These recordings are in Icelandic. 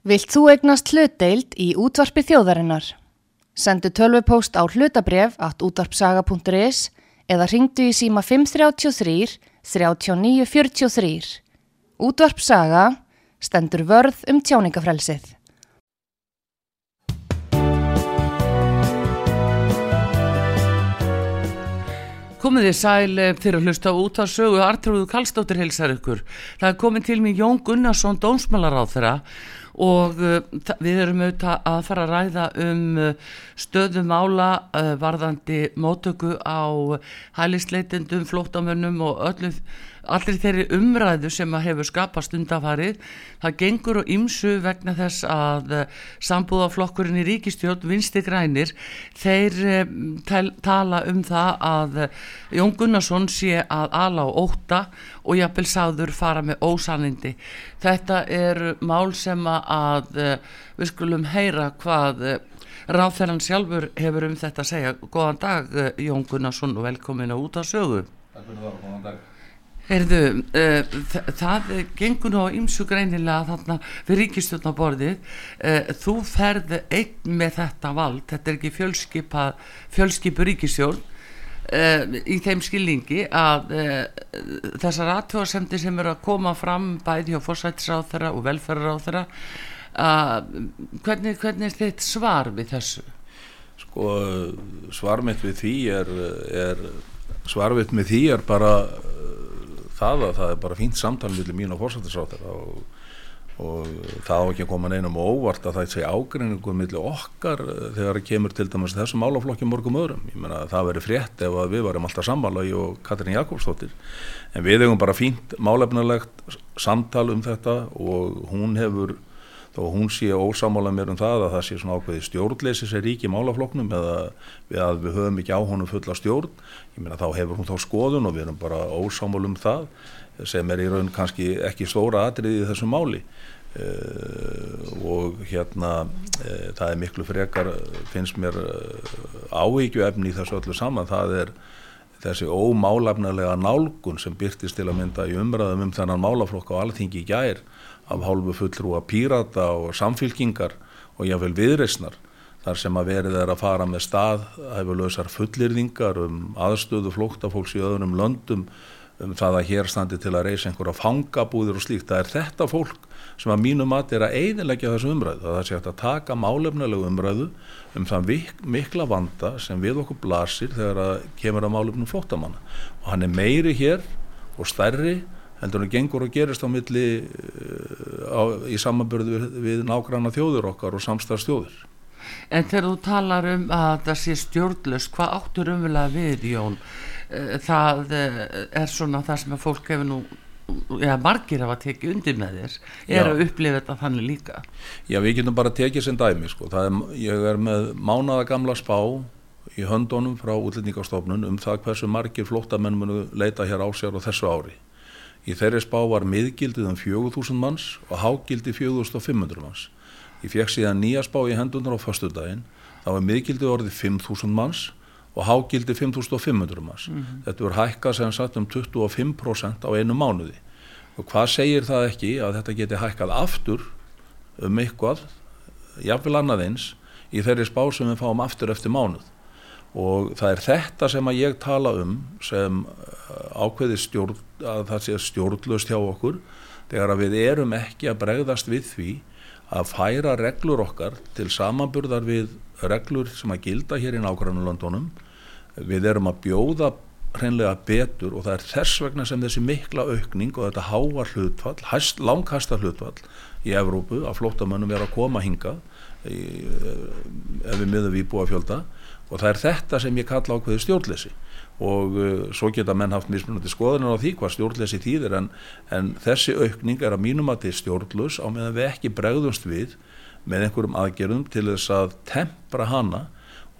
Vilt þú egnast hlutdeild í útvarpi þjóðarinnar? Sendu tölvupóst á hlutabref at útvarpsaga.is eða ringdu í síma 533 3943. Útvarpsaga stendur vörð um tjáningafrelsið. Komið þið sæl eh, fyrir að hlusta út á sögu Artrúðu Kallstóttir hilsar ykkur. Það er komið til mig Jón Gunnarsson dónsmálar á þeirra og uh, við erum auðvitað að fara að ræða um uh, stöðum ála uh, varðandi mótöku á hælisleitendum, flótamönnum og öllum allir þeirri umræðu sem að hefur skapast undafarið, það gengur og ymsu vegna þess að uh, sambúðaflokkurinn í ríkistjórn vinsti grænir, þeir tel, tala um það að uh, Jón Gunnarsson sé að ala á óta og jafnvel sáður fara með ósanindi. Þetta er mál sem að við skulum heyra hvað ráðferðan sjálfur hefur um þetta að segja. Góðan dag Jón Gunnarsson og velkomin á út á sögu. Takk fyrir það, góðan dag. Heyrðu, uh, það gengur nú á ymsu greinilega þarna við ríkistjórnaborðið uh, þú ferð einn með þetta vald þetta er ekki fjölskipa fjölskipu ríkistjórn uh, í þeim skilningi að þessar aðtjóðasemdi sem eru að koma fram bæði á fórsættisráþara og velferðaráþara hvernig, hvernig er þitt svar við þessu? Sko, svar mitt við því er, er svar mitt með því er bara það að það er bara fínt samtal millir mín og fórsættisrátt og, og það á ekki að koma neinum óvart að það sé ágreiningu millir okkar þegar það kemur til dæmis þessum álaflokki morgum öðrum. Ég menna að það veri frétt ef við varum alltaf samvala í og Katrín Jakobsdóttir en við hefum bara fínt málefnilegt samtal um þetta og hún hefur þó hún sé ósamála mér um það að það sé svona ákveði stjórnleysi sem ríki málafloknum eða við við höfum ekki á honum fulla stjórn meina þá hefur hún þá skoðun og við erum bara ósamála um það sem er í raun kannski ekki stóra atriði í þessu máli. Uh, og hérna uh, það er miklu frekar finnst mér uh, áhyggju efni í þessu öllu saman. Það er þessi ómálafnarlega nálgun sem byrtist til að mynda í umræðum um þennan málaflokk á alþingi gær af hálfu fullrúa pírata og samfylkingar og jáfnveil viðreysnar þar sem að verið er að fara með stað hefurlausar fullirðingar um aðstöðu flóktafólks í öðrum löndum um það að hér standi til að reysa einhverja fangabúðir og slíkt. Það er þetta fólk sem að mínu mati er að eiginleggja þessu umræðu. Það er sér að taka málefnilegu umræðu um það mikla vanda sem við okkur blasir þegar að kemur að málefnum flóttamanna. Og hann er meiri hér og stærri heldur hann gengur og gerist á milli eh, á, í samanbörðu við, við nágranna þjóður okkar og samstagsþjóður. En þegar þú talar um að það sé stjórnlust, hvað áttur umverulega við, Jón? Eh, það eh, er svona það sem að fólk hefur nú eða margir hafa tekið undir með þér er Já. að upplifa þetta þannig líka Já, við getum bara tekið sem dæmi sko. er, ég er með mánaða gamla spá í höndunum frá útlendingastofnun um það hversu margir flóttamenn munu leita hér á sér á þessu ári Í þeirri spá var miðgildið um 4.000 manns og hágildið 4.500 manns. Ég fekk síðan nýja spá í hendunar á förstudaginn, þá var miðgildið orðið 5.000 manns og hágildið 5.500 manns. Mm -hmm. Þetta voru hækkað sem sagt um 25% á einu mánuði. Og hvað segir það ekki að þetta geti hækkað aftur um eitthvað, jáfnvel annað eins, í þeirri spá sem við fáum aftur eftir mánuð og það er þetta sem að ég tala um sem uh, ákveði stjórn að það sé stjórnlust hjá okkur þegar að við erum ekki að bregðast við því að færa reglur okkar til samanburðar við reglur sem að gilda hér í nákvæmlandunum við erum að bjóða hreinlega betur og það er þess vegna sem þessi mikla aukning og þetta háa hlutfall, hæst, langkasta hlutfall í Evrópu að flótamönnum er að koma hinga í, ef við miðum við búa fjölda og það er þetta sem ég kalla ákveði stjórnleysi og uh, svo geta menn haft mismunandi skoðunar á því hvað stjórnleysi þýðir en, en þessi aukning er að mínum að þetta er stjórnlaus á meðan við ekki bregðumst við með einhverjum aðgerðum til þess að tempra hana.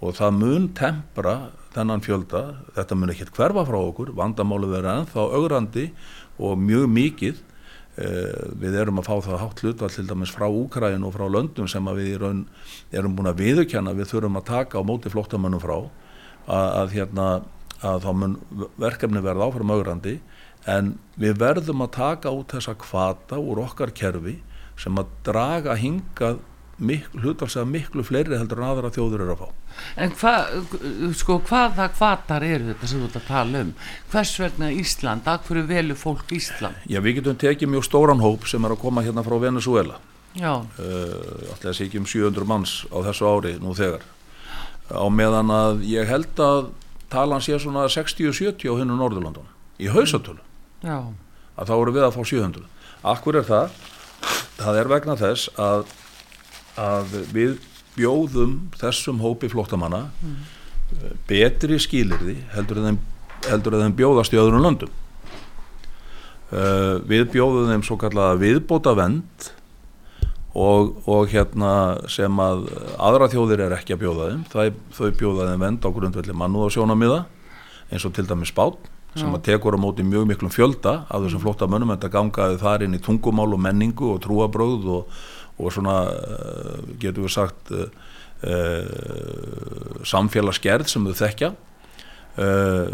Og það mun tempra þennan fjölda, þetta mun ekki hverfa frá okkur, vandamálu verður ennþá augrandi og mjög mikið. Eh, við erum að fá það hátt hlutvall til dæmis frá Úkræn og frá löndum sem við raun, erum búin að viðurkenna við þurfum að taka á móti flottamönnum frá. Að, að, hérna, að þá mun verkefni verða áfram augrandi en við verðum að taka út þessa kvata úr okkar kerfi sem að draga hingað hlutvalslega miklu fleiri heldur en aðra þjóður eru að fá. En hva, sko, hvaða kvatar eru þetta sem þú ert að tala um? Hvers vegna Ísland? Akkur velu fólk Ísland? Já, við getum tekið mjög stóran hóp sem er að koma hérna frá Venezuela. Já. Uh, Alltaf sé ekki um 700 manns á þessu ári nú þegar. Á meðan að ég held að talan sé svona 60-70 á hennu Norðurlandun í hausatölu. Já. Að þá eru við að fá 700. Akkur er það? Það er vegna þess að að við bjóðum þessum hópi flóttamanna mm. betri skilirði heldur en þeim, bjóðast í öðrum löndum uh, við bjóðum þeim svo kallaða viðbóta vend og, og hérna sem að aðra þjóðir er ekki að bjóða þeim. Það, þau bjóða þeim vend á grundvelli mannúð og sjónamiða eins og til dæmis spát sem að tekur á móti mjög miklum fjölda af þessum flottamönnum, þetta gangaði þar inn í tungumál og menningu og trúabröð og og svona eh, getur við sagt uh, uh, samfélagsgerð sem þau þekkja. Uh,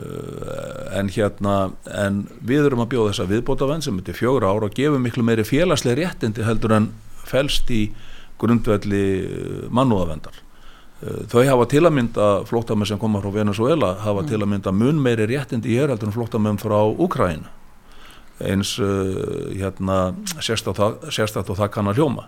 en hérna en við erum að bjóða þessa viðbótavenn sem er til fjögur ára og gefur miklu meiri félagslega réttindi heldur en fælst í grundvelli mannúðavendar þau hafa til að mynda flóttamenn sem koma frá Venezuela hafa mm. til að mynda mun meiri réttindi í hér heldur en flóttamenn frá Úkræna eins hérna sérstaklega og það kann að hljóma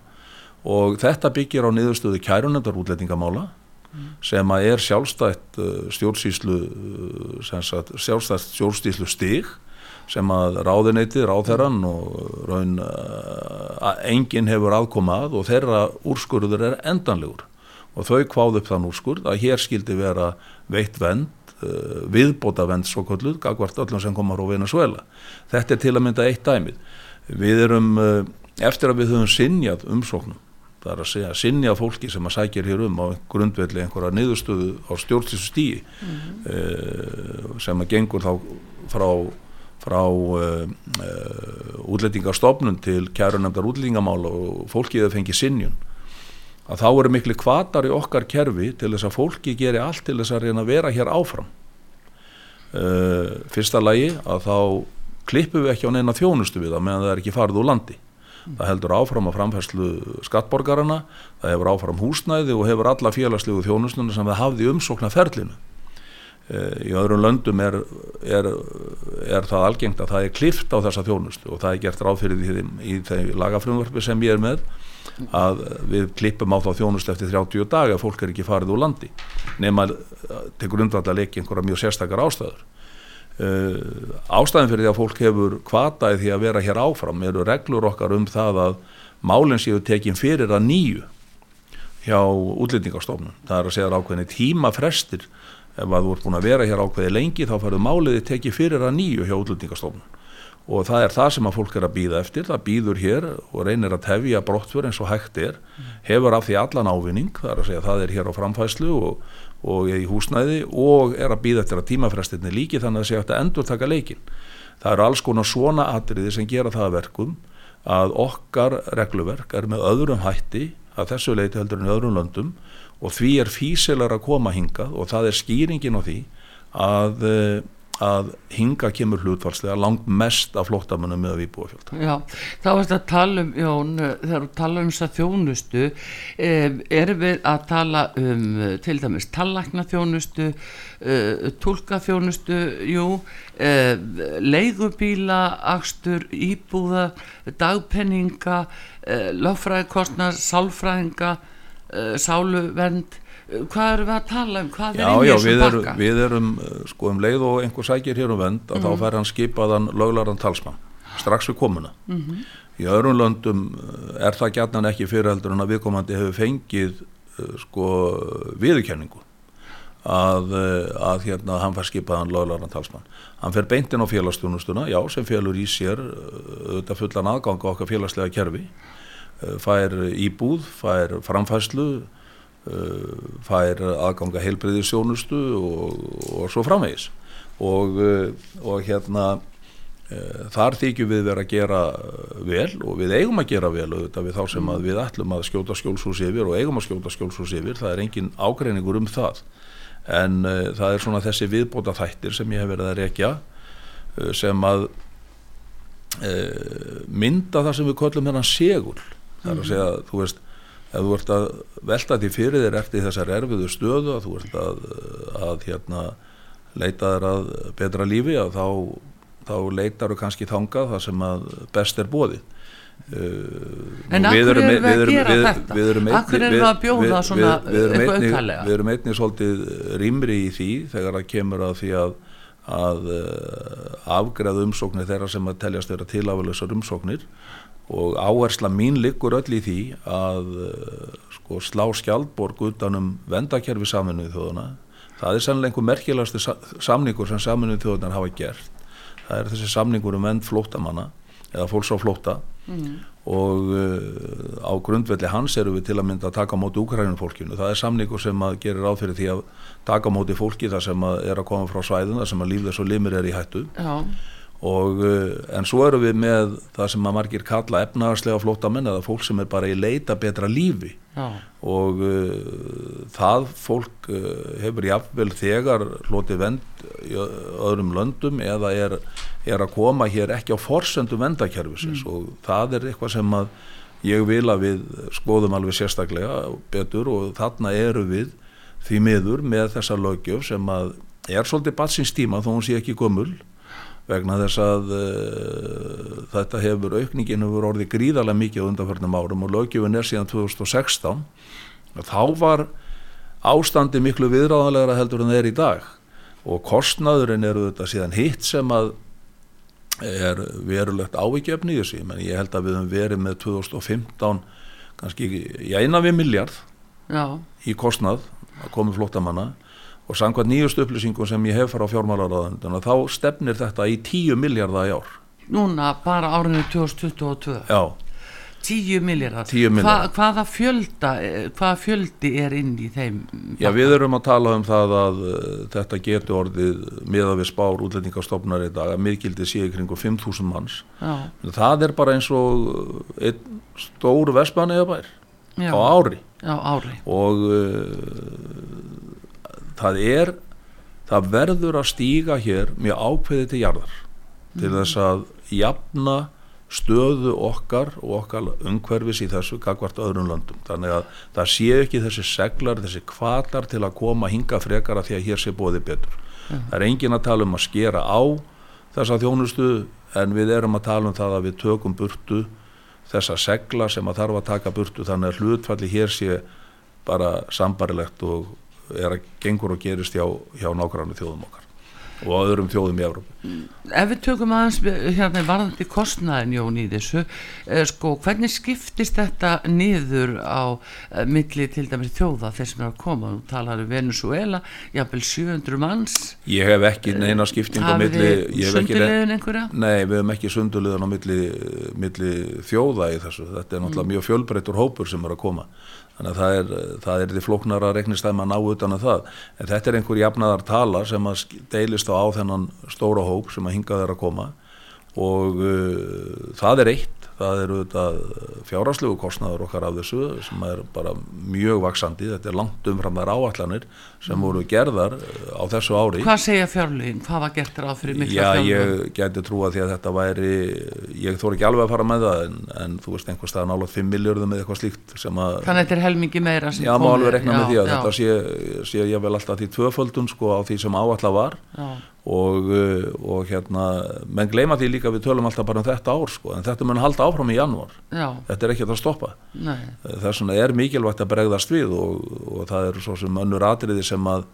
og þetta byggir á niðurstöðu kærunendar útletningamála mm. sem að er sjálfstætt uh, stjórnsýslu uh, sjálfstætt stjórnsýslu stig sem að ráðineyti, ráðherran og raun uh, enginn hefur aðkomað og þeirra úrskurður er endanlegur og þau kváðu upp þann úrskurð að hér skildi vera veitt vend viðbóta vend svo kolluð, gagvart öllum sem komar á Venezuela. Þetta er til að mynda eitt dæmið. Við erum, eftir að við höfum sinjað umsóknum það er að segja sinja fólki sem að sækja hér um á grundvelli einhverja niðurstöðu á stjórnlísu stíi mm -hmm. sem að gengur þá frá, frá uh, uh, útlettingarstofnun til kærunemdar útlettingamála og fólkið að fengi sinjun að þá eru miklu kvatar í okkar kerfi til þess að fólki geri allt til þess að reyna að vera hér áfram. Fyrsta lagi að þá klippum við ekki á neina þjónustu við það meðan það er ekki farið úr landi. Það heldur áfram á framfærslu skattborgarana, það hefur áfram húsnæði og hefur alla félagslegu þjónustunum sem það hafði umsókna ferlinu. Eh, í öðrum löndum er, er, er það algengt að það er klift á þessa þjónustu og það er gert ráð fyrir því í þeim lagafrumvarfi sem ég er með að við klippum á þá þjónustu eftir 30 daga að fólk er ekki farið úr landi nema til grundvallar leiki einhverja mjög sérstakar ástæður. Uh, ástæðin fyrir því að fólk hefur kvataði því að vera hér áfram eru reglur okkar um það að málinn séu tekin fyrir að nýju hjá útlendingarstofnun það er að segja ákveðinni tímafrestir ef að þú ert búin að vera hér ákveði lengi þá farið máliði tekið fyrir að nýju hjá útlendingarstofnun og það er það sem að fólk er að býða eftir, það býður hér og reynir að tefja brottfur eins og hægt er. Hefur af því allan ávinning það er að segja það er hér á framfæslu og og í húsnæði og er að býða eftir að tímafrestinni líki þannig að það sé hægt að endur taka leikin. Það eru alls konar svona atriði sem gera það verkum að okkar regluverk er með öðrum hætti að þessu leiti heldur en öðrum löndum og því er físilegar að koma hingað og það er skýringin á því að eh, að hinga kemur hlutvarslega langt mest af flóttamunum með að við búa fjölda. Já, þá er þetta að tala um, Jón, þegar við tala um þess að þjónustu, eh, erum við að tala um til dæmis tallakna þjónustu, eh, tólka þjónustu, jú, leigubíla, axtur, íbúða, dagpenninga, löffræðikostnar, sálfræðinga, sáluvernd, hvað erum við að tala um, hvað já, er í þessu bakka? Já, við erum, eh, sko um leið og einhver sækir hér um vend að mm. þá fær hann skipaðan löglaran talsmann, strax við komuna mm -hmm. í öðrum löndum eh, er það gætnan ekki fyrirheldur en að viðkomandi hefur fengið eh, sko viðurkenningu að, að hérna hann fær skipaðan löglaran talsmann hann fer beintinn á félagsstjónustuna, já, sem félur í sér þetta fullan aðgang á okkar félagslega kerfi fær íbúð, fær framfæslu Uh, fær aðganga heilbreyði sjónustu og, og svo framvegis. Og, uh, og hérna þar þykjum við verið að gera vel og við eigum að gera vel auðvitað við þá sem að við ætlum að skjóta skjólshús yfir og eigum að skjóta skjólshús yfir. Það er engin ágreiningur um það. En uh, það er svona þessi viðbóta þættir sem ég hef verið að rekja uh, sem að uh, mynda það sem við köllum hennan segul það er að segja, þú veist ef þú ert að velta því fyrir þér eftir þessar erfiðu stöðu að þú ert að, að hérna, leita þér að betra lífi að þá, þá leitar þú kannski þangað það sem að best er bóðið En af hverju erum við að gera þetta? Af hverju erum við að bjóða svona eitthvað auðvitaðlega? Við erum einnig svolítið rýmri í því þegar það kemur að því að, að afgreða umsóknir þeirra sem að teljast þeirra tilafulegsar umsóknir og áhersla mín liggur öll í því að sko, slá skjaldborg utanum vendakerfi saminuð þjóðuna. Það er sannlega einhver merkilegasti samningur sem saminuð þjóðunar hafa gert. Það er þessi samningur um vend flótamanna eða fólks á flóta mm. og uh, á grundvelli hans eru við til að mynda að taka á móti úkrænum fólkinu. Það er samningur sem að gerir áð fyrir því að taka á móti fólki þar sem að er að koma frá svæðun þar sem að líf þess og limir er í hættu Já. Og uh, en svo eru við með það sem að margir kalla efnahagslega flótamenn eða fólk sem er bara í leita betra lífi Já. og uh, það fólk hefur jáfnvel þegar hlotið vend í öðrum löndum eða er, er að koma hér ekki á forsendum vendakerfisins mm. og það er eitthvað sem að ég vil að við skoðum alveg sérstaklega betur og þarna eru við því miður með þessa lögjöf sem að er svolítið batsins tíma þó hún sé ekki gömul vegna þess að uh, þetta hefur aukningin hefur orðið gríðarlega mikið undanförnum árum og lögjöfin er síðan 2016 þá var ástandi miklu viðráðanlegra heldur en það er í dag og kostnaðurinn eru þetta síðan hitt sem að er verulegt ávikefni í þessu, menn ég held að við höfum verið með 2015 kannski í eina við miljard Já. í kostnað að komi flottamanna og samkvæmt nýjust upplýsingum sem ég hef fara á fjármálaráðan þá stefnir þetta í 10 miljardar í ár Núna bara árinu 2022 Já 10 miljardar, 10 milljarðar. Hva, hvaða, fjölda, hvaða fjöldi er inn í þeim? Já við erum að tala um það að uh, þetta getur orðið miða við spár útlendingastofnar í dag að miðgildi sé í kringu 5.000 manns Já. það er bara eins og einn stóru vespan eða bær Já. á ári Já, ári og uh, það er það verður að stíga hér mjög ákveði til jarðar. Til þess að jafna stöðu okkar og okkar umhverfis í þessu kakvart öðrum löndum. Þannig að það sé ekki þessi seglar þessi kvatar til að koma hinga frekara því að hér sé bóði betur. Það er engin að tala um að skera á þessa þjónustu en við erum að tala um það að við tökum burtu þessa segla sem að þarf að taka burtu þannig að hlutfalli hér sé bara sambarilegt og er að gengur og gerist hjá, hjá nákvæmlega þjóðum okkar og öðrum þjóðum í Európa Ef við tökum aðeins hérna varðandi kostnaðin Jón í þessu eh, sko, hvernig skiptist þetta niður á eh, milli til dæmis þjóða þeir sem er að koma, þú talar um Venezuela jafnvel 700 manns Ég hef ekki neina skipting á hafið milli þið ekki ne- sundilegin einhverja? Nei, við hefum ekki sundulegðan á milli, milli þjóða í þessu. Þetta er náttúrulega mjög fjölbreyttur hópur sem er að koma. Þannig að það er, það er því flóknara reiknistæma að ná utan að það. En þetta er einhver jafnaðar tala sem að deilist á þennan stóra hóp sem að hingað er að koma og uh, það er eitt. Það eru þetta fjárháslegu kostnaður okkar af þessu sem er bara mjög vaksandi. Þetta er langt umfram þær áallanir sem voru gerðar uh, á þessu ári. Hvað segja fjárlögin? Hvað var gert ráð fyrir mikla Já, fjárlögin? ég gæti trúa því að þetta væri, ég þór ekki alveg að fara með það en, en þú veist einhver stað nála 5 miljörðum eða eitthvað slíkt sem að, Þannig að þetta er helmingi meira sem já, má komið- alveg rekna með já, því að já, þetta sé, sé ég vel alltaf því tvöföldun sko á því sem áallar var já, og, uh, og hérna, menn gleyma því líka við tölum alltaf bara um þetta ár sko. En þetta mun halda áfram í janúar, já, þetta er ekki að stoppa. Nei, þess vegna er mikilvægt að bregðast við og, og það eru svo sem önnur atriði sem að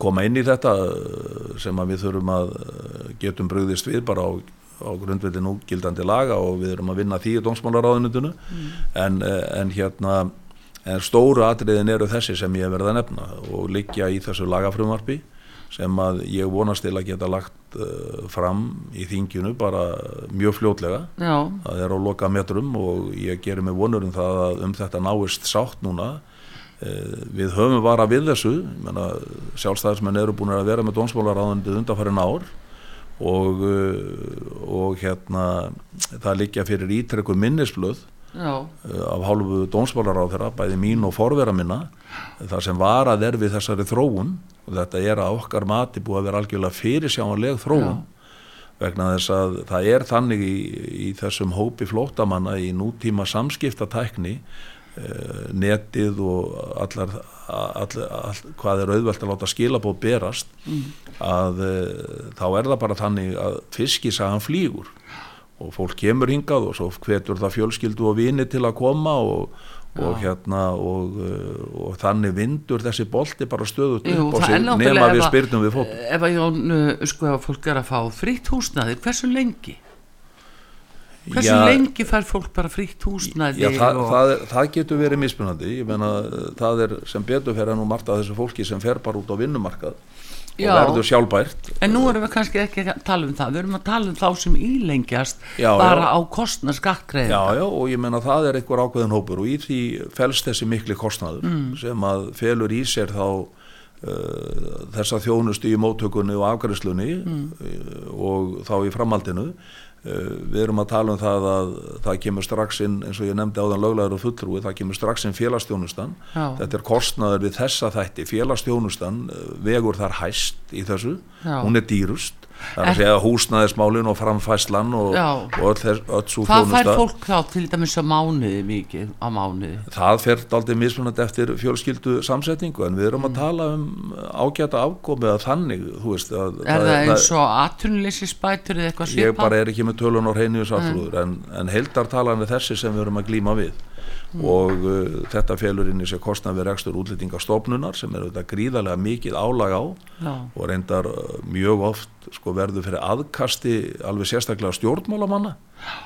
koma inn í þetta uh, sem að við þurfum að getum brugðist við bara á, á grundveldi núgildandi laga og við erum að vinna því í dómsmálaráðunutinu en, uh, en hérna en stóru atriðin eru þessi sem ég verið að nefna og liggja í þessu lagafrumvarpi sem að ég vonast til að geta lagt uh, fram í þinginu bara mjög fljótlega. Já, það er á loka metrum og ég gerir mig vonur um það að um þetta náist sátt núna. Eh, við höfum vara við þessu. Sjálfstæðismenn eru búin að vera með dómsmálaráðandi undanfærin ár og, eh, og hérna það liggja fyrir ítrekku minnisblöð já, eh, af hálfu dómsmálaráðherra, bæði mín og forvera minna þar sem varað er við þessari þróun. Og þetta er að okkar mati búið að vera algjörlega fyrirsjáanleg þróun. Vegna þess að það er þannig í, í þessum hópi flótamanna í nútíma samskiptatækni eh, netið og allar, allar, all, hvað er auðvelt að láta skilabóð berast að eh, þá er það bara þannig að fiskisagan flýgur og fólk kemur hingað og svo hvetur það fjölskyldu og vini til að koma og, og hérna og, uh, og þannig vindur þessi bolti bara stöðut Jú, upp á sig nema við að- spyrnum við fótum ef að Jón, uh, sko, ef fólk er að fá frítt húsnaði, hversu lengi? Hversu Já, lengi fær fólk bara frítt húsnaði? Já, það, og... það, er, það getur verið mismunandi ég meina, það er sem betur fer en nú margt af þessu fólki sem fer bara út á vinnumarkað Já. og verður sjálfbært En nú erum við kannski ekki að tala um það, við erum að tala um þá sem ílengjast Já, bara já. á kostna skattgreið. Já, já, og ég menna það er einhver ákveðin hópur og í því felst þessi mikli kostnaður Mm. sem að felur í sér þá uh, þessa þjónustu í móttökunni og afgræslunni Mm. uh, og þá í framhaldinu við erum að tala um það að það kemur strax inn, eins og ég nefndi áðan löglegar og fulltrúi, það kemur strax inn félagsþjónustan Já. þetta er kostnaður við þessa þætti félagsþjónustan uh, vegur þar hæst í þessu, Já. hún er dýrust það er að segja húsnæðismálin og framfæslan og, og öll, öll svo Hvað fær fólk þá til dæmis á mánuði mikið, á mánuði? Það fer aldrei mismunandi eftir fjölskyldu samsetningu en við erum Mm. að tala um ágæta afkomi að þannig, veist að, Er það eins og atvinnuleysi spætur eða eitthvað Ég svipað? bara er ekki með tölun á hreinu sartrúður en, en heildartalan er þessi sem við erum að glíma við og uh, þetta felur inn í sér kostnað við rekstur útlýtingastofnunar sem er þetta gríðarlega mikið álag á Já. og reyndar uh, mjög oft sko, verður fyrir aðkasti alveg sérstaklega stjórnmálamanna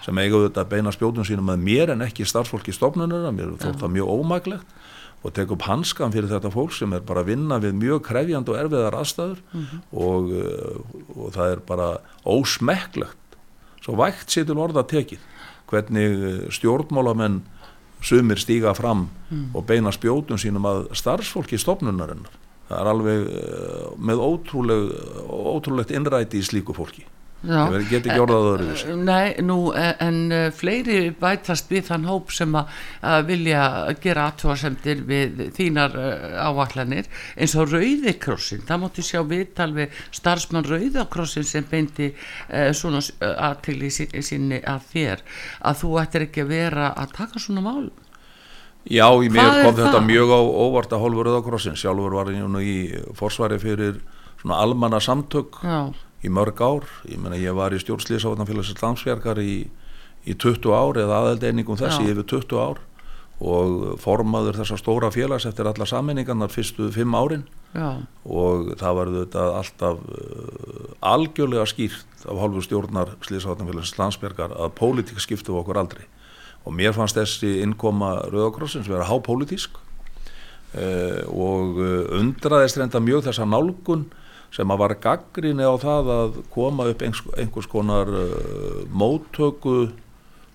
sem eiga þetta að beina spjótum sínum með mér en ekki starfsfólki stofnununa, mér er þótt það mjög ómaglegt og tek upp hanskan fyrir þetta fólk sem er bara að vinna við mjög krefjandi og erfiðar aðstæður og, uh, og það er bara ósmekklegt svo vægt sér til orða tekið hvernig uh, stjórnmálamenn sumir stíga fram og beina spjótum sínum að starfsfólki stofnunarinnar. Það er alveg uh, með ótrúleg, ótrúlegt innræti í slíku fólki Já. ég get ekki orðað öðruvísi. Nei, nú, eh, en fleiri bætast við þann hóp sem að, vilja gera aðtúasemdir við þínar áallanir eins og Rauðikrossin, það mátti sjá viðtal við starfsmann Rauðakrossin sem beindi uh, svona aðtili sinni að þér að þú ættir ekki að vera að taka svona mál. Já, í mér kom þetta það? mjög á óvart að hálfur Rauðakrossin sjálfur var ég nú í forsvari fyrir svona almanna samtök Já, í mörg ár, ég meina ég var í stjórnslýsáðanfélagsins landsfjarkar í, í 20 ár eða aðeldeiningum þess Já. yfir 20 ár og formaður þessa stóra félags eftir alla sammenningarnar fyrstu fimm árin. Já, og það var þetta alltaf uh, algjörlega skýrt af hálfu stjórnar slýsáðanfélagsins landsfjarkar að pólitík skiptu okkur aldrei. Og mér fannst þessi innkoma Rauðakrossins vera hápólitísk uh, og uh, undraðist reynda mjög þessa nálgun sem að var gaggrinni á það að koma upp einhvers, konar uh, móttöku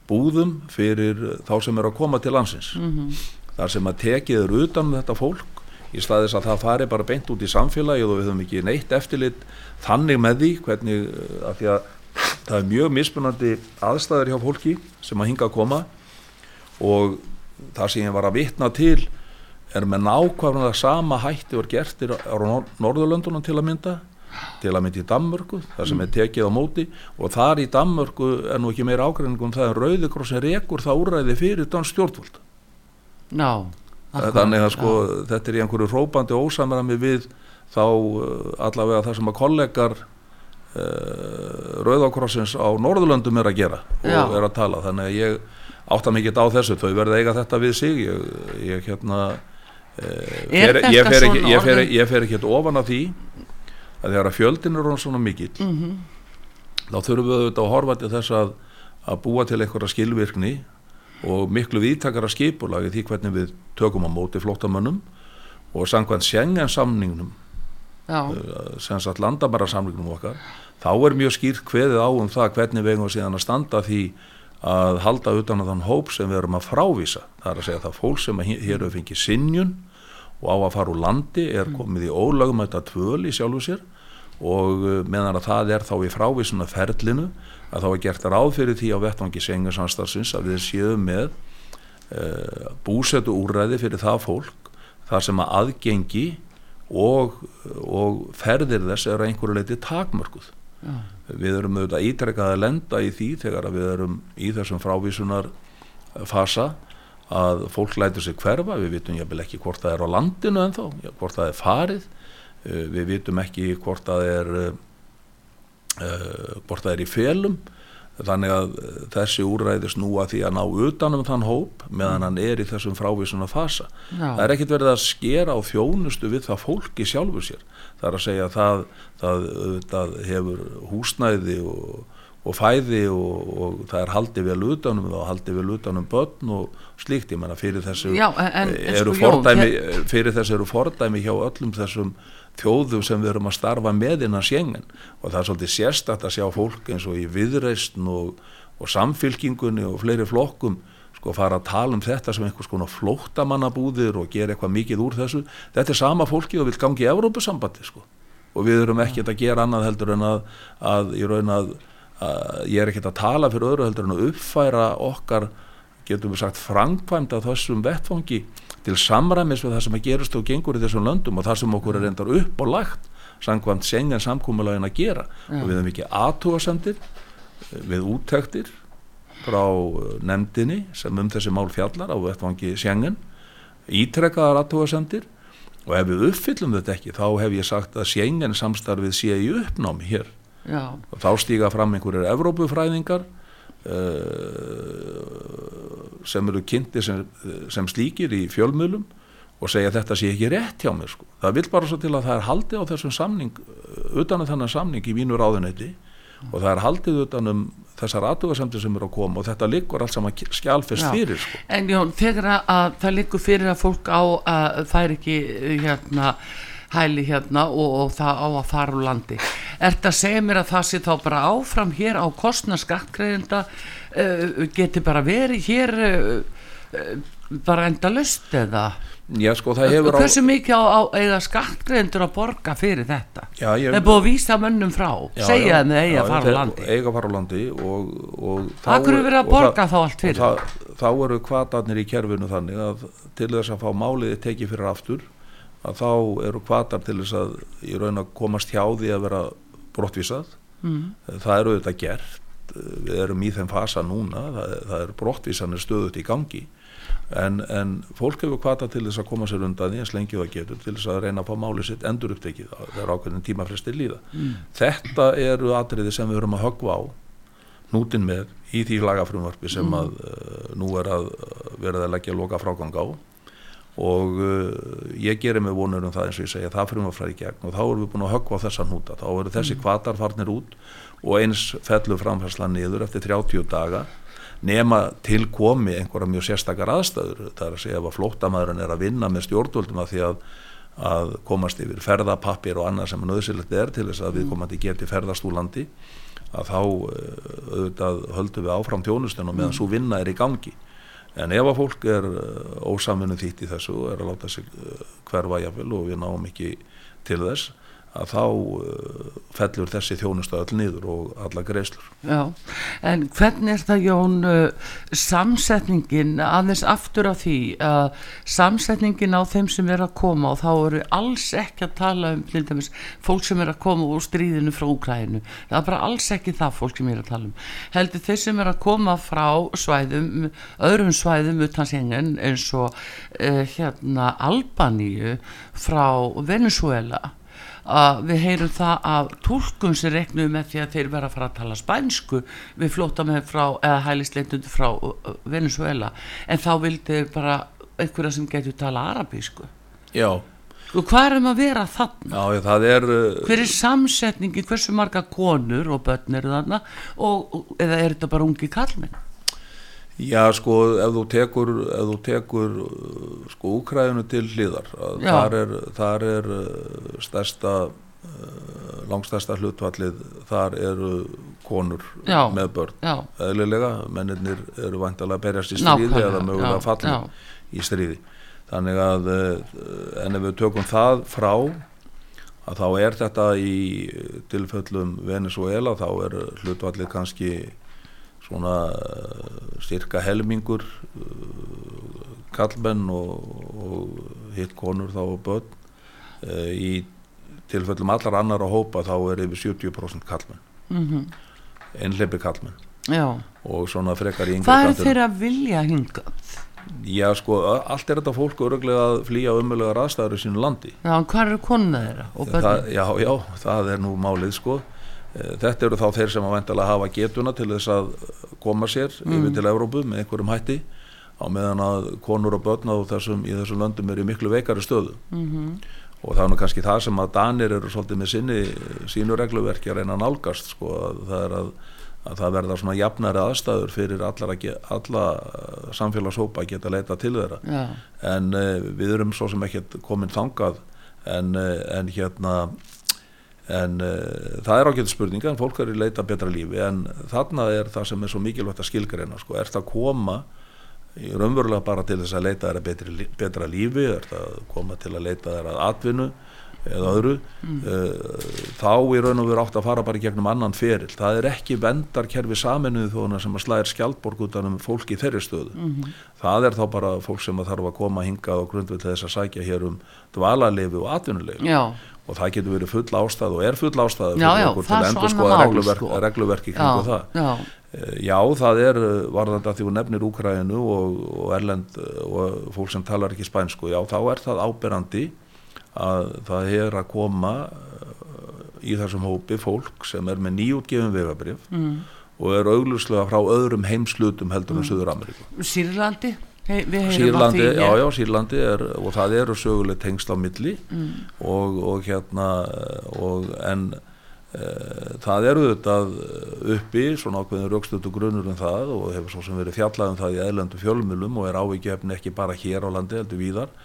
búðum fyrir þá sem er að koma til landsins. Þar sem að tekið er utan um þetta fólk í staðis að það fari bara beint út í samfélagið og við höfum ekki neitt eftirlit þannig með því hvernig uh, að því að það er mjög mismunandi aðstæður hjá fólki sem að hinga að koma og það sem ég var að vitna til er með nákvæmlega sama hætti var gert á Nor Norðurlöndunum til að mynda til að mynda í Danmörku þar sem er tekið á móti. Og þar í Danmörku er nú ekki meira ágreiningum það er Rauðikrossin rekur það úræði fyrir dans stjórnvöld. Já akkurat, þannig að sko já. þetta er í einhverju hrópandi ósamræmi við þá uh, allavega það sem að kollegar uh, Rauðakrossins á Norðurlöndum er að gera og Já. er að tala. Þannig að ég átta mikið á þessu. Þau verða eiga þetta við sig. Ég, ég hérna fer, ég, fer ekki, ég, fer, orðin- ég fer ekki ofan af því að þegar að fjöldin er hún svona mikill Mhm. þá þurfum við auðvitað að horfa til þess að, að búa til einhverja skilvirkni og miklu viðtakara skipulagi því hvernig við tökum á móti flóttamönnum og samkvæmt Schengen samningnum já, sem sagt landamæra samningnum okkar þá er mjög skýrt kveðið á um það hvernig við eigum síðan að standa því að halda utan að þann hóp sem við erum að frávísa. Það er að segja að það fólk sem að hér hefur fengið sinjun og á að fara úr landi er komið í ólögumæta tvöl í sjálfu sér og uh, meðan að það er þá í frávísuna ferlinu að þá er gert ráð fyrir því á vettvangi sengarsamstarfsins að við séum með uh, búsetu úrræði fyrir það fólk þar sem að aðgengi og, og ferðir þess er að einhverju leiti takmörkuð við erum auðvitað ítrekkað að lenda í því þegar við erum í þessum frávísunar fasa að fólk lætur sig hverfa, við vitum jáfnvel ekki hvort það er á landinu ennþá, hvort það er farið, uh, við vitum ekki hvort það er, uh, hvort það er í felum, þannig að þessi úræði snúa því að ná utanum þann hóp meðan hann er í þessum frávísuna fasa. Já. Það er ekkit verið að skera á þjónustu við það fólki sjálfur sér. Það er að segja að það, það, það hefur húsnæði og, og fæði og, og það er haldið vel utanum og haldið vel utanum börn og slíkt, ég menna fyrir þessu Já, en- en- eru sko, fordæmi, fyrir þessu eru fordæmi hjá öllum þessum þjóðum sem við erum að starfa með innan sjengen og það er svolítið sérstætt að sjá fólk eins og í viðreistn og, og samfylkingunni og fleiri flokkum sko fara að tala um þetta sem einhvers konar flóttamannabúðir og gera eitthvað mikið úr þessu. Þetta er sama fólki og vil gangi í Evrópusambandi sko. Og við erum ekkert að gera annað heldur en að, að að, að ég er ekkert að tala fyrir öðru heldur en að uppfæra okkar getum við sagt framkvæmd af þessum vettfangi til samræmis við það sem að gerast og gengur í þessum löndum og það sem okkur er reyndar upp og lagt samkvæmt sengen samkúmulegin að gera. Og við hefum ekki aðtúasendir við úttektir frá eh, nefndinni sem um þessi mál fjallar á vettfangi sengen ítrekkaðar aðtúasendir og ef við uppfyllum þetta ekki þá hef ég sagt að sengen samstarfið sé í uppnámi hér. Já, og þá stíga fram einhverjir Evrópufræðingar sem eru kynnti sem, sem slíkir í fjölmiðlum og segja að þetta sé ekki rétt hjá mér sko. það vil bara svo til að það er haldið á þessum samning utan að þennan samning í mínu ráðuneyti og það er haldið utan um þessar aðtugasemdir sem eru að koma og þetta liggur allt saman skjálfest Já. fyrir sko. En Jón, þegar að- að það liggur fyrir að fólk á að það er ekki hérna hæli hérna og, og það á að fara úr landi. Er þetta að segja mér að það sé þá bara áfram hér á kostna skattgreðinda uh, geti bara verið hér uh, uh, bara enda löst eða? Já sko það hefur Hversu mikið á, á eiga skattgreðindur að borga fyrir þetta? Já, ég- Það er búið að vísa mönnum frá, Já, segja þeim að eiga að fara þeir landi. eiga að fara úr landi og, og Akkur er verið að borga þá allt fyrir? það, þá eru kvatarnir í kerfinu þannig að til þess að fá máliði tekið fyrir aftur að þá eru kvatar til þess að í raun að komast hjá því að vera brottvísað. Mm. það eru þetta gert. Við erum í þeim fasa núna. Það, það eru brottvísanir stöðut í gangi. En, en fólk hefur kvata til þess að koma sér undan því lengi og það getur til þess að reyna að fá málið sitt endur upptekið það er ákveðin tímafrestir líða. Þetta eru atriði sem við erum að höggva á nútin með í því lagafrumvarpi sem að uh, nú er að uh, verða að leggja loka frágang á og uh, ég gerir mig vonur um það eins og ég segja það frumvarp fræði gegn. Og þá erum við búin að höggva þessa hnúta. Þá eru þessi kvatar farnir út og eins fellur framfærsla niður eftir 30 daga nema til komi einhverja mjög sérstakar aðstæður. Það er að segja ef að flóttamæðurinn er að vinna með stjórnvöldum að því að, að komast yfir ferðapappir og annað sem nöðsilegt er til þess að við komandi geti ferðast úr landi að þá uh, auðvitað höldum við áfram þjónustunum meðan svo vinna er í gangi en ef að fólk er uh, ósaminu þýtt í þessu og er að láta sig uh, hverfa jafnvel og við náum ekki til þess að þá uh, fellur þessi þjónustu öll niður og alla greislur Já, en hvernig er það Jón uh, samsetningin aðeins aftur af því að samsetningin á þeim sem er að koma og þá eru alls ekki að tala um til dæmis fólk sem er að koma úr stríðinu frá Úkræðinu, það er bara alls ekki það fólk sem er að tala um, heldur þeir sem er að koma frá svæðum öðrum svæðum utan sengen eins og uh, hérna Albaníu frá Venezuela að við heyrum það af tólkum sem reknum með því að þeir vera að fara að tala spænsku við flóta með frá eða hælisleitundu frá Venezuela en þá vildi bara einhverja sem getur tala arabísku. Já, og hvað erum að vera þarna? já það er uh, Hver er samsetningi, hversu marga konur og börn eru þarna? Og- eða er þetta bara ungi kallmenn? Já, sko, ef þú tekur, ef þú tekur uh, sko, Úkræðinu til Já. þar er, þar er uh, stærsta, uh, langstærsta hlutvallið, þar eru konur Já. með börn. Já, Eðlilega, mennirnir eru vantalega að berjast í stríði Nákvæmlega, eða mögulega já. í stríði. Þannig að, en ef við tökum það frá, að þá er þetta í tilföllum Venezuela, þá er hlutvallið kannski svona uh, styrka helmingur uh, kallmenn og, og hitt konur þá og börn uh, í tilfellum allar annar að hópa þá er yfir 70% kallmenn mm -hmm. einhleipi kallmenn Já. og svona frekar í yngri Hvað er þeirra vilja hingað? Já, sko, allt er þetta fólk öruglega að flýja umölugar aðstæður í sínu landi. Já, hvað eru konuna þeirra? Það, já, já, það er nú málið, sko. Eh, Þetta eru þá þeir sem að væntalega hafa getuna til þess að koma sér yfir til Evrópu með einhverjum hætti á meðan að konur og börn á þessum, í þessum löndum eru í miklu veikari stöðu. Mhm. Og það er nú kannski það sem að Danir eru svolítið með sinni, sínu regluverki að reyna að nálgast, sko, að það er að að það verða svona jafnari aðstæður fyrir allar að alla eh, samfélagshópa að geta leita til þeirra Já, en uh, við erum svo sem ekkert komin þangað en, uh, en hérna en uh, það er ágætt spurninga en fólk er í leita betra lífi. En þarna er það sem er svo mikilvægt að skilgreina sko, er það að koma í raunverulega bara til þess að leita þeirra betra lífi, er það að koma til að leita þeirra atvinnu eða öðru uh, þá í raun og veru átt að fara bara gegnum annan feril. Það er ekki vendarkerfi saminuðu þóna sem að slæðir skjaldborg utan um fólk í þeirri stöðu. Það er þá bara fólk sem að þarf að koma hingað á grundvöld þess að sækja hér um dvalarleifi og atvinnuleifi já, og það getur verið full ástæð og er full ástæð Já, fyrir já, okkur til er að svo endur skoða regluverk, sko. regluverki já, kringu það. já, Eh, Já, það er uh, varðandi að því hún nefnir Úkrænu og, og Erlend og fólk sem talar ekki spænsku, já þá er það áberandi að það er að koma uh, í þessum hópi fólk sem er með nýjútgefin vegabrif mm. og er auglustlega frá öðrum heimslutum heldur en Suður Ameríku. Sýrlandi Sýrlandi, já, já, Sýrlandi er, og það eru söguleg tengst á milli Mm. og, og hérna og, en e, það eru þetta uppi svona ákveðin raukstötu grunur um það og hefur svo sem verið fjallað um það í eðlendu fjölmjölum og er ávíkjefni ekki bara hér á landi heldur víðar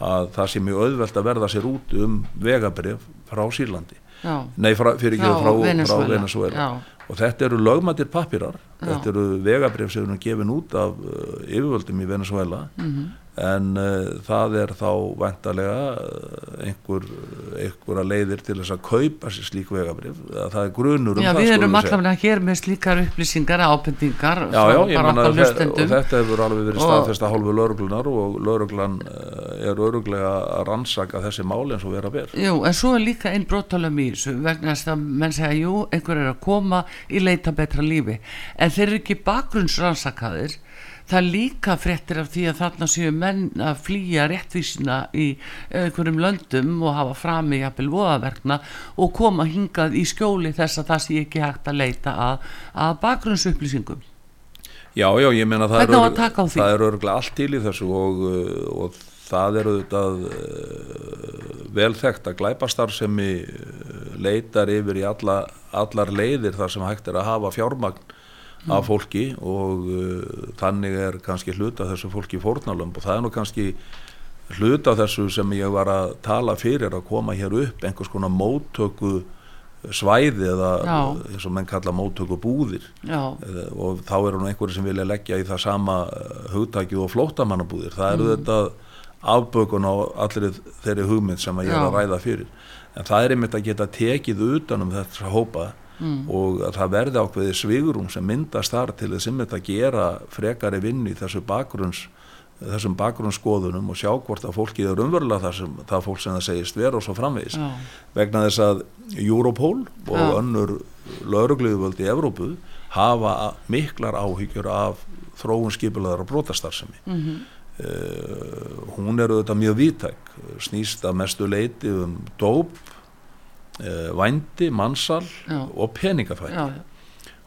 að það sé mjög auðvelt að verða sér út um vegabrif frá Sýrlandi. Já, nei, frá, fyrir ekki frá, Venezuela og þetta eru lögmættir pappirar. Já. þetta eru vegabrif sem eru gefin út af uh, yfirvöldum í Venezuela Mhm. en uh, það er þá væntalega uh, einhver, einhverja leiðir til þess að kaupa sér slík vegabrif það er grunur um já það við erum allavega hér með slíkar upplýsingar ábendingar og þetta hefur alveg verið staðfesta hálfu lauruglunar og lauruglan uh, er öruglega að rannsaka þessi mál eins og vera ber. Jú, en svo er líka einn brotalum í þessu vegna þess að menn segja, jú, einhver er að koma í leita betra lífi. En þeir eru ekki bakgrunnsrannsakaðir. Það líka fréttir af því að þarna séu menn að flýja réttvísina í einhverjum löndum og hafa frami jafnvel voðaverkna og koma hingað í skjóli þess að það sé ekki hægt að leita að, að bakgrunnsupplýsingum. Já, já, ég meina það það er öruglega allt til í þessu og, uh, og það er auðvitað uh, vel þekkt að glæpastarfsemi uh, leitar yfir í alla, allar leiðir þar sem hægt er að hafa fjármagn af fólki og uh, þannig er kannski hluta þessu fólki fórnalömb og það er nú kannski hluta þessu sem ég var að tala fyrir að koma hér upp einhvers konar móttöku svæði eða eins og menn kalla móttöku búðir. Eh, og þá eru nú einhverju sem vilja leggja í það sama eh, hugtakið og flóttamannabúðir. Það eru þetta afbökun á allir þeirri hugmynd sem að ég er að ræða fyrir en það er einmitt að geta tekið utan um þessa hópa Mm. og að það verði ákveði svigurum sem myndast þar til þess að gera frekari vinn í þessu bakgrunns þessum bakgrunnsskoðunum og sjá hvort að fólkið er umverulega það, sem, það fólk sem það segist vera og svo framvegis já, vegna þess að Europol og Já. önnur laurugluðvöld í Evrópu hafa miklar áhyggjur af þróun skipulegar og brotastarfsemi. mhm, Uh, hún er auðvitað mjög vítæk, snýst að mestu leiti um dóp, uh, vændi, mannsal Já. og já.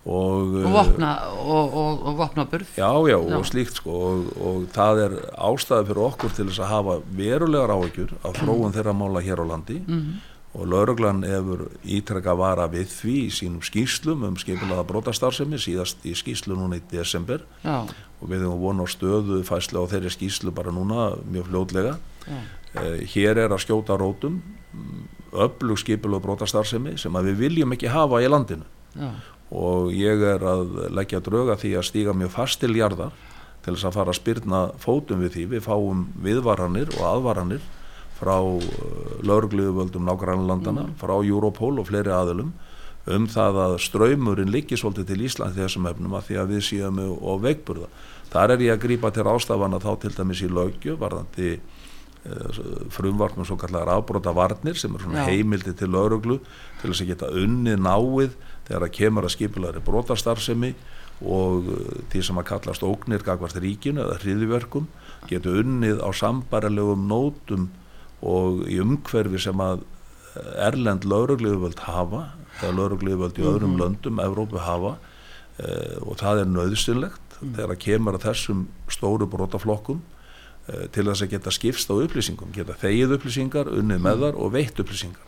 Og, og uh, vopna og, og, og vopnaburð Já, já, Já. og slíkt sko og, og það er ástæði fyrir okkur til þess að hafa verulegar áhyggjur af þróun þeirra mála hér á landi Mhm. Og lauruglan hefur ítrekka vara við því í sínum skýslum um skipulega brotastarfsemi síðast í skýslu núna í desember. Já, og við hefum von á stöðu fæslu á þeirri skýslu bara núna mjög fljótlega. Já, eh, hér er að skjóta rótum öflug skipulega brotastarfsemi sem við viljum ekki hafa í landinu. Já, og ég er að leggja drauga því að stíga mjög fast til jarðar til þess að fara að spyrna fótum við því. Við fáum viðvaranir og aðvaranir frá laurugluðuvöldum nágrannlandana, frá Europol og fleiri aðilum um það að ströymurinn liggi svolítið til Ísland þessum efnum að því að við séum og veikburða. Þar er ég að grípa til ástafana þá til dæmis í lögju varðandi frumvartum svo kallar afbrota varnir sem er svona Já. heimildi til lauruglu til þess að geta unnið náið þegar það kemur að skipulari brotastarfsemi og uh, því sem að kallast ógnir gagvart ríkinu eða hriðiverkum getur unnið á sambarilegum nótum og í umhverfi sem að erlend laurugliðuvöld hafa eða laurugliðuvöld í öðrum mm -hmm. löndum Evrópu hafa uh, og það er nöðsynlegt mm -hmm. þegar það kemur að þessum stóru brotaflokkum uh, til þess að geta skipst á upplýsingum geta þegið upplýsingar, unnið með þar og veitt upplýsingar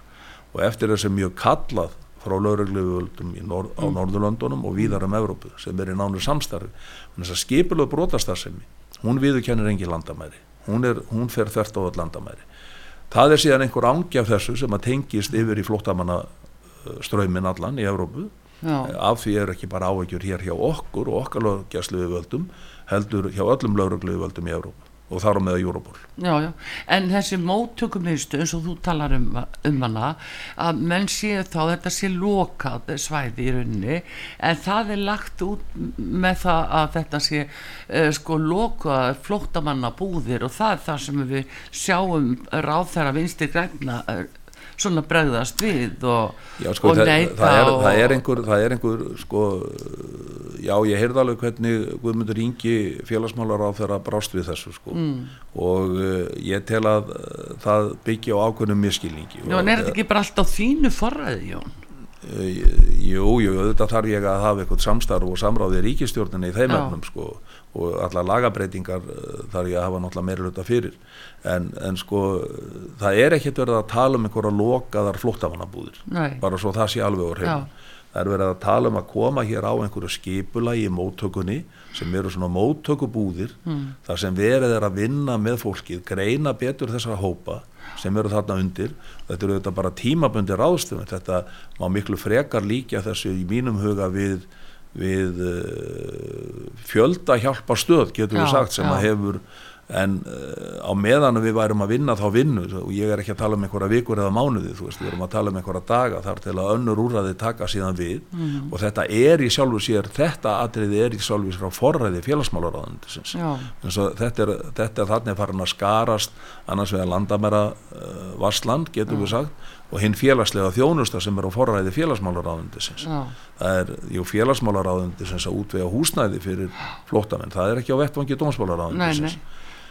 og eftir þess að mjög kallað frá laurugliðuvöldum nor á mm. Norðurlöndunum og víðar um Evrópu sem er í nánu samstarfi þess að skipilöð brotastarfsemi hún viðkennir engi landamæri hún, er, hún fer þvert á all landamæri það er síðan einhver ángjaf þessu sem að tengist yfir í flóttamanna ströymin allan í Evrópu Já. af því er ekki bara ávegjur hér hjá okkur og okkar löggjastluði völdum heldur hjá öllum löggjastluði völdum í Evrópu og þar á meða Júróból Já, já, en þessi móttökumnistu eins og þú talar um, um hana að menn séu þá þetta sé lokað svæði í rauninni en það er lagt út með það að þetta sé uh, sko lokað flóttamanna búðir og það er það sem við sjáum ráð þeirra vinstir græna uh, svona bregðast við og, sko, og neyta það, það, það það er einhver sko, já ég heyrði alveg hvernig Guðmundur Ingi félagsmálar á þeirra brást við þessu sko. Mm. og uh, ég tel að uh, það byggja á ákveðnum miskilningi Já en er þetta ekki bara allt á þínu forræði Jón? Jú, jú, þetta þarf ég að hafa eitthvað samstarf og samráði í ríkistjórnina í þeim efnum sko. Og alla lagabreitingar þarf ég að hafa náttúrulega meira luta fyrir. En, en sko það er ekkert verið að tala um einhverja lokaðar flóttafannabúðir bara svo það sé alveg úr heim það er verið að tala um að koma hér á einhverju skipula í móttökunni sem eru svona móttökubúðir mm. þar sem verið er að vinna með fólkið greina betur þessara hópa sem eru þarna undir þetta eru þetta bara tímabundi ráðstöfum þetta má miklu frekar líka þessu í mínum huga við við uh, fjölda hjálpa stöð getur við sagt sem já. að hefur en uh, á meðan við værum að vinna þá vinnu og ég er ekki að tala um einhverja vikur eða mánuði, þú veist, við erum að tala um einhverja daga þar til að önnur úrræði taka síðan við. Mm. og þetta er í sjálfu sér þetta atriði er í sjálfu sér á forræði félagsmálaráðundisins þetta er, þetta er þannig farin að skarast annars vegar landamæra uh, varsland, getur mm. við sagt og hinn félagslega þjónusta sem er á forræði félagsmálaráðundisins það er, jú, félagsmálaráðundisins að útvega húsnæði fyrir flótamenn, það er ekki á vettvangi dómsmálaráðundisins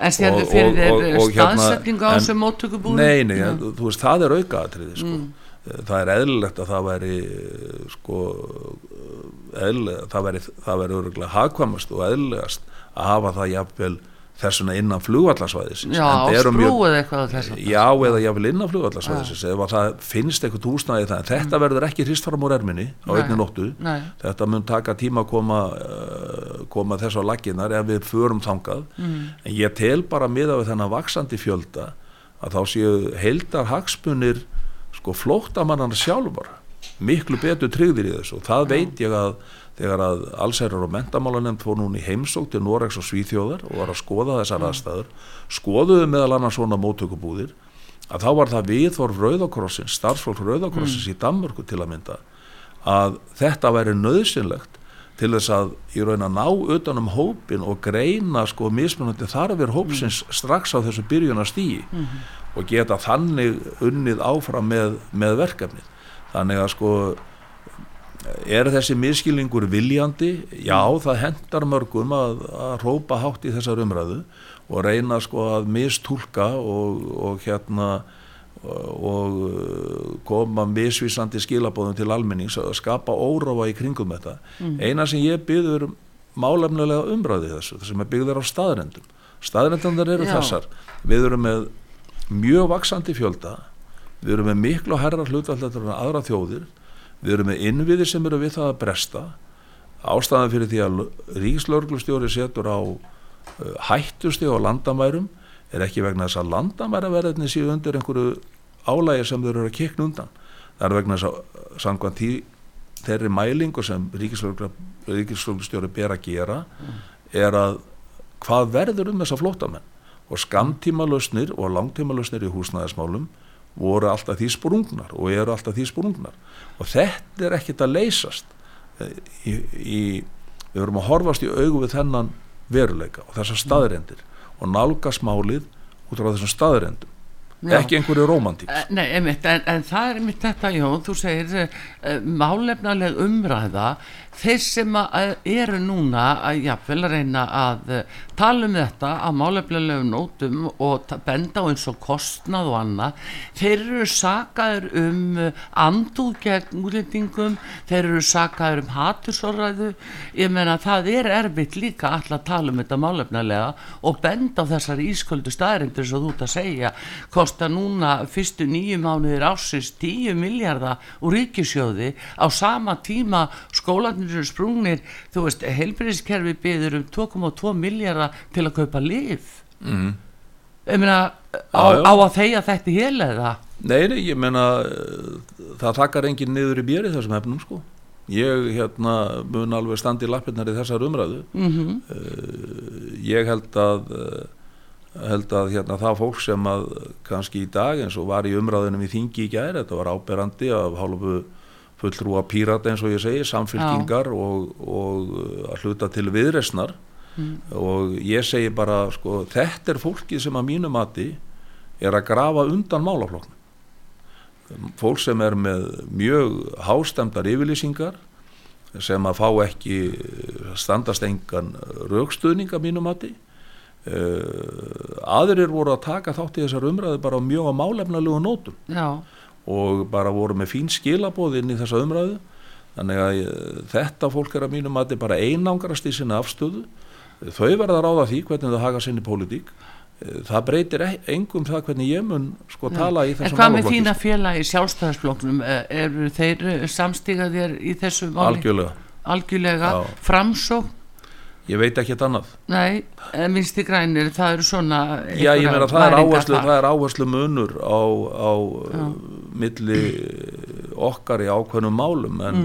En sérðu fyrir þér staðsetningu á þessu móttökubúinu? Nei, nei, ja. þú veist, það er aukaðatriði sko. Mm. það er eðlilegt að það væri sko eðlilega, það væri, það væri öruglega hagkvamast og eðlilegast að hafa það jafnvel þessuna innan flugvallarsvæðisins. Já, sprúið eitthvað þess að Já, eða jáfnvel innan flugvallarsvæðisins eða það finnst eitthvað túsnaði það en þetta mm. verður ekki hristfram úr erminni á einni nóttu. þetta mun taka tíma að koma, uh, koma þess á laginnar ef við förum þangað. Mm. en ég tel bara miða við þennan vaksandi fjölda að þá séu heildar hagspunir sko flóttamannan sjálfur miklu betur tryggðir í þessu. Og það Já. veit ég að þegar að allsærar og mentamálanemnd fór núni heimsók til Noregs og Svíþjóðar og var að skoða þessar mm. aðstæður skoðuðu meðal annars svona móttökubúðir að þá var það viðvorf Rauðakrossins, starfsfólk Rauðakrossins mm. í Danmörku til að mynda að þetta væri nöðsynlegt til þess að í raun að ná utanum hópin og greina sko mismunandi þarfir hópsins mm. strax á þessu byrjuna stíi mm -hmm. og geta þannig unnið áfram með, með verkefnið þannig að sko er þessi miskilningur viljandi? Já, það hendar mörgum að, að rópa hátt í þessar umræðu og reyna sko að mistúlka og, og hérna og uh, koma misvísandi skilabóðum til almennings að skapa óráfa í kringum þetta. Mm. Eina sem ég byður málefnulega umræði þessu, það sem er byggður á staðrendum. Staðrendandar eru Já. þessar. Við erum með mjög vaksandi fjölda, við erum með miklu herra hlutalletur en aðra þjóðir við erum með innviðir sem eru við það að bresta. Ástæðan fyrir því að ríkslörglustjóri setur á uh, hættusti á landamærum er ekki vegna þess að landamæraverðinni séu undir einhverju álægi sem þau eru að kikna undan. Það er vegna þess að sangvann tí þeirri mælingu sem ríkislörglustjóri ber að gera er að hvað verður um þessa flótamenn og skamtíma lausnir og langtíma lausnir í húsnæðismálum voru alltaf því sprungnar og eru alltaf því sprungnar. Og þetta er ekkit að leysast. Í, í, við verum að horfast í augu við þennan veruleika og þessar staðrendir og nálga smálið út á þessum staðrendum Já. ekki einhverju romantík Eh, Nei, einmitt, en, en það er einmitt þetta, Jón, þú segir uh, málefnaleg umræða, þeir sem að, eru núna að jafnvel að reyna að uh, tala um þetta á málefnalegum nótum og benda á eins og kostnað og annað, þeir eru sakaður um uh, andúð gegn útlendingum, þeir eru sakaður um hatursorræðu, ég meina það er erfitt líka alltaf að tala um þetta málefnalega og benda á þessar ísköldu staðarindur sem þú ert að segja, kosta núna fyrstu nýju mánuðir ásins 10 miljardar úr ríkisjóði á sama tíma skólanir eru sprungnir, þú veist, heilbyrðiskerfi byður um 2,2 miljardar til að kaupa lif mm. ég meina, á, á að þeia þetta hel eða? Nei, nei, ég meina eh, það þakkar enginn niður í björ í þessum hefnum sko. Ég hérna mun alveg standi í lappirnar í þessar umræðu. Mm ég held að eh, held að hérna það fólk sem að kannski í dag eins og var í umræðunum í þingi í gær, þetta var áberandi af hálfu fulltrúa pírata eins og ég segi, samfylkingar og, og uh, að hluta til viðresnar og ég segi bara sko, þetta er fólkið sem að mínu mati er að grafa undan málafloknum fólk sem er með mjög hástemdar yfirlýsingar sem að fá ekki eh, standast engan raukstuðning að mínu mati. Uh, aðrir voru að taka þátt í þessar umræðu bara á mjög á málefnalegu nótum. Já, og bara voru með fín skilabóð inn í þessa umræðu. Þannig að eh, þetta fólk er að mínu mati bara einangrast í sinna afstöðu. Þau verða að ráða því hvernig þau haga sinni pólitík. Eh, það breytir e- engum það hvernig ég mun sko tala í en þessum hvað með málaflokki, þína sko. félagi sjálfstæðarsflokknum Eh, eru þeir samstíga þér í þessu máli? Algjörlega, algjörlega. Já. Ég veit ekki annað. Nei, í grænir, það eru svona Já, ég meina það er áherslu, það er áherslu munur á, á uh, milli okkar í ákveðnum málum en,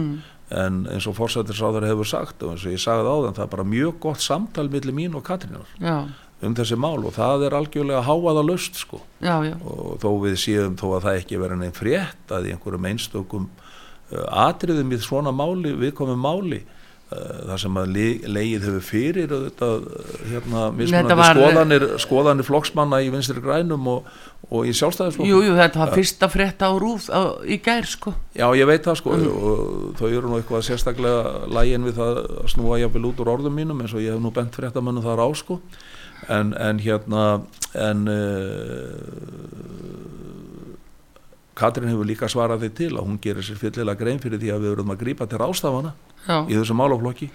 en eins og fórsættisráður hefur sagt og eins og ég sagði áðan það er bara mjög gott samtal milli mín og Katrínar Já, um þessi mál og það er algjörlega háaða löst sko. Já, já, og þó við séum þó að það ekki vera neinn frétt að í einhverjum einstökum uh, atriðum í svona máli, viðkomum máli uh, það sem að le leið hefur fyrir auðvitað, uh, hérna, mismunandi var- skoðanir, skoðanir flokksmanna í vinstri grænum og, og í sjálfstæðisflokkum Jú, jú, þetta var fyrsta frétta á rúð á, í gær, sko. Já, ég veit það sko og þau eru nú eitthvað sérstaklega lægin við það að snúa jafnvel út úr orðum mínum eins og ég hef nú bent fréttamönnum þar á sko. En, en hérna en uh, Katrin hefur líka svarað því til að hún gerir sér fyllilega grein fyrir því að við verðum að grípa til rástafana Já, í þessu málaflokki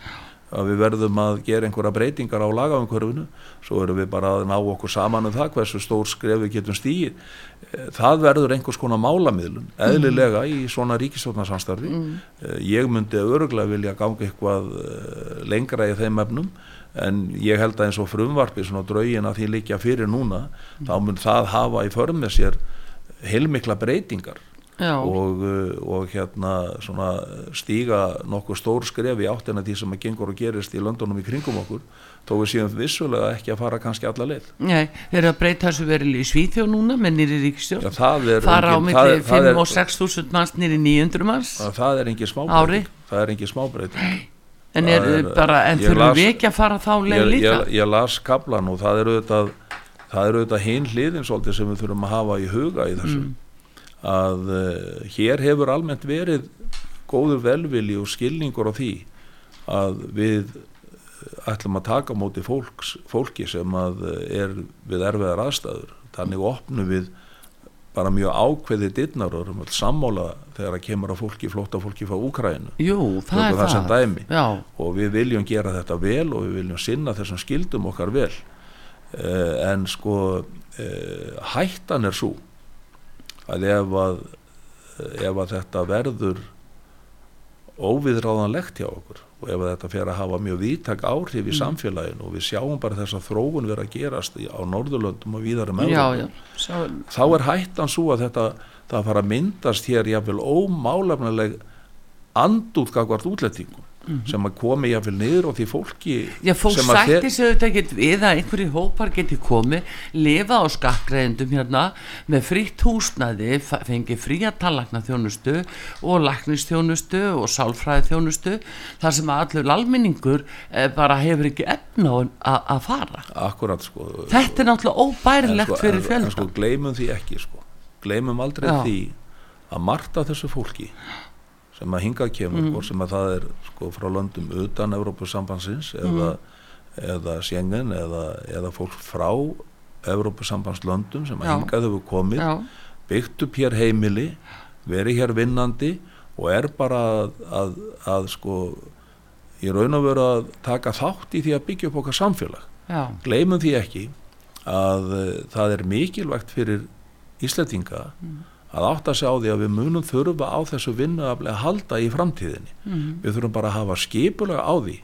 að við verðum að gera einhverja breytingar á lagaumhverfinu svo erum við bara að ná okkur saman um það hversu stór skref við getum stíið það verður einhvers konar málamiðlun eðlilega í svona ríkistofnarsamstarfi mm. ég myndi öruglega vilja ganga eitthvað eh, lengra í þeim efnum en ég held að eins og frumvarpi svona draugin að því líkja fyrir núna þá mun það hafa í förm með sér heilmikla breytingar og, uh, og hérna svona stíga nokkuð stór skref í áttina því sem að gengur og gerist í löndunum í kringum okkur þó við séum vissulega ekki að fara kannski alla leið. Nei, þeir eru að breyta þessu verið í Svíþjóð núna með nýri er fara á milli er- það 5 er- og 6 þúsund manns nýri 900 manns að það er engin smábreyting. það er engin smábreyting. En, er, er- bara, en ég þurfum við ekki að fara þá leið ég, líka? ég, ég las kaplan og það er auðvitað það auðvitað hinn hliðin svolítið sem við þurfum að hafa í huga í þessu. Mm. Að uh, hér hefur almennt verið góður velvili og skilningur á því að við eh, ætlum að taka móti fólks, fólki sem að eh, er við erfiðar aðstæður. Þannig opnum við bara mjög ákveðið dittnar og erum öll sammála þegar að kemur að fólki, flótta fólki frá Úkrænu Jú, það er það sem dæmi. Já, og við viljum gera þetta vel og við viljum sinna þessum skildum okkar vel. En sko hættan er svo að ef að ef að þetta verður óviðráðanlegt hjá okkur og ef að þetta fer að hafa mjög vítak áhrif í samfélaginu og við sjáum bara þessa þróun vera að gerast á Norðurlöndum og já Sá, þá er hættan svo að þetta það fara að myndast hér jáfnvel ómálefnileg andútgagvart útlendingum sem að komi jáfnvel niður og því fólki Já, fólk sætti sig auðvitað ekkert við að einhverju hópar geti komið, lifa á skakkreðendum hérna með frítt húsnæði, fa- fengi fría tallakna þjónustu og laknistjónustu og sálfræði þjónustu, þar sem allur almenningur eh, bara hefur ekki efna að að fara. akkurat sko Þetta er náttúrulega óbærilegt sko, fyrir fjölda. en sko gleymum því ekki sko gleymum aldrei Já. því að margt af þessu fólki sem að hingað kemur Mm. sem að það er sko frá löndum utan Evrópusambandsins eða, eða Schengen eða, eða fólk frá Evrópusambandslöndum sem að hingað hefur komið Já, byggt upp hér heimili verið hér vinnandi og er bara að, að, að sko í raun og veru að taka þátt í því að byggja upp okkar samfélag. Já, gleymum því ekki að uh, það er mikilvægt fyrir Íslendinga að átta sig á því að við munum þurfa á þessu vinnuaflega að halda í framtíðinni við þurfum bara að hafa skipulega á því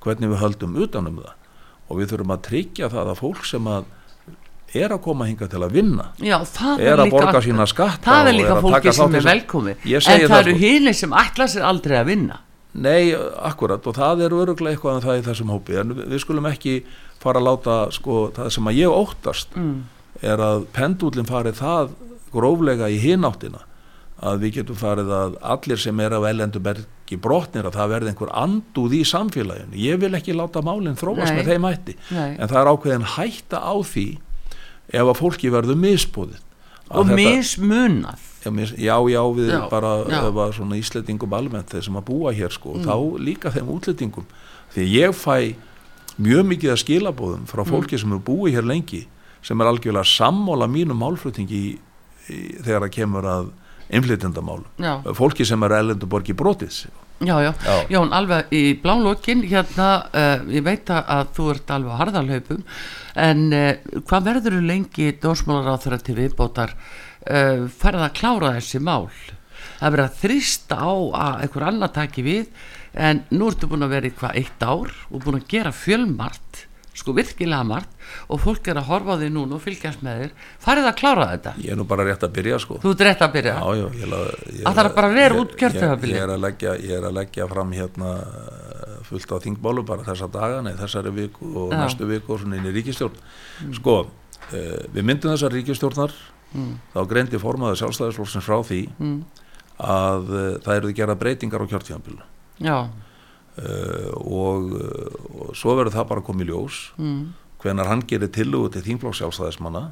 hvernig við höldum utanum það og við þurfum að tryggja það að fólk sem að er að koma hinga til að vinna já, er að borga sína skatta Það er líka að fólki sem er velkomi, en það það eru sko. hínir sem ætla sér aldrei að vinna. Nei, akkurat og það er öruglega eitthvað en það í þessum hópi en við við skulum ekki fara að láta sko það sem að ég óttast Mm. er að pendúlinn farið það gróflega í hináttina að við getum farið að allir sem er af ellendu bergi brotnir að það verði einhver andúð í samfélaginu ég vil ekki láta málinn þróast Nei. með þeim hætti Nei. en það er ákveðin hætta á því ef að fólki verður misbúðið Og mismunað. Já, já, við Já, bara já. svona íslendingum almennt þeir sem að búa hér sko, þá líka þeim útlendingum því ég fæ mjög mikið að skilabóðum frá fólki sem er búið hér lengi sem er algjörlega sammála mínum málflutningi í, þegar það kemur að innflytjandamálum Já. fólki sem er ellendu borgi brotið Já, já, Já. Jón, alveg í blálókin hérna, uh, ég veit að- að þú ert alveg á harðalhaupum en uh, hvað verður þú lengi dónsmálar á þeirra til viðbótar? Uh, farið að klára þessi mál? Það er verið að þrýsta á að einhver annar taki við en nú ertu búin að vera í hvað eitt ár og búin að gera fjölmart sko virkilega margt og fólk er að horfa því núna og fylgjast með þér farið að klára þetta. Ég er nú bara rétt að byrja sko. Þú ert rétt að byrja? Já, já, ég, la- ég, Það þarf bara að vera út kjörtímabilið. ég, ég, er að leggja, ég er að leggja fram hérna eh, fullt á þingmálu bara þessa daga, nei þessari viku og Já. næstu viku og svona inn í ríkistjórn sko, uh, við myndum þessar ríkistjórnar þá greindi formaður sjálfstæðisflokksins frá því Mm. að uh, það eru gera breytingar á kjörtíðanbílu Já, uh, og, uh, og svo verður það bara komið ljós. Mm. Hvenar hann gerir tillugu til þingflokks sjálfstæðismanna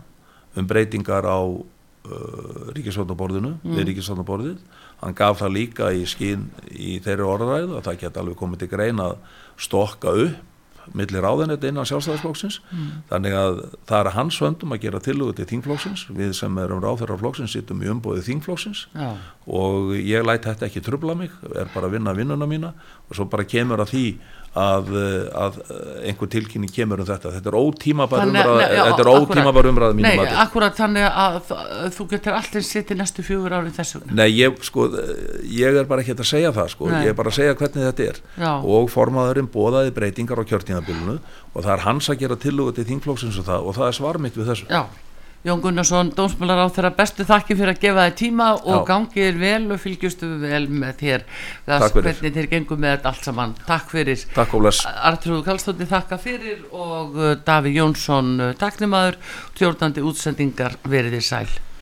um breytingar á uh, ríkisvöldnaborðinu við ríkisvöldnaborðið hann gaf það líka í skín í þeirri orðræðu að það geti alveg komið til grein að stokka upp millir ráðanetta innan sjálfstæðisflokksins. Þannig að það er hans höndum að gera tillugu til þingflokksins. Við sem erum ráðherra flokksins sittum í umbóði þingflokksins. Já. Og ég læt þetta ekki trubla mig er bara að vinna vinnuna mína. Og svo bara kemur að því að, eh, að einhver tilkynning kemur um þetta. Þetta er ótímabar umræða er umræða mínum Nei, mati. akkurat þannig að þú getur alltaf sittið næstu fjögur ári þessu Nei, ég, sko, ég er bara ekki að segja það sko. Ég er bara að segja hvernig þetta er. Já. og formaðurinn bóðaði breytingar á kjörtíðanbílunu og það er hans að gera tillugu til þingflokksins og það og það er svar mitt við þessu. Já, Jón Gunnarsson, dómsmálar á þeirra bestu þakki fyrir að gefa þér tíma og gangið þér vel og fylgjustu vel með þér. Hvernig þér gengur með þetta allt saman. Takk fyrir. Artrúðu Kallstótti þakka fyrir og uh, Daví Jónsson uh, taknimaður, tjórnandi útsendingar veriði sæl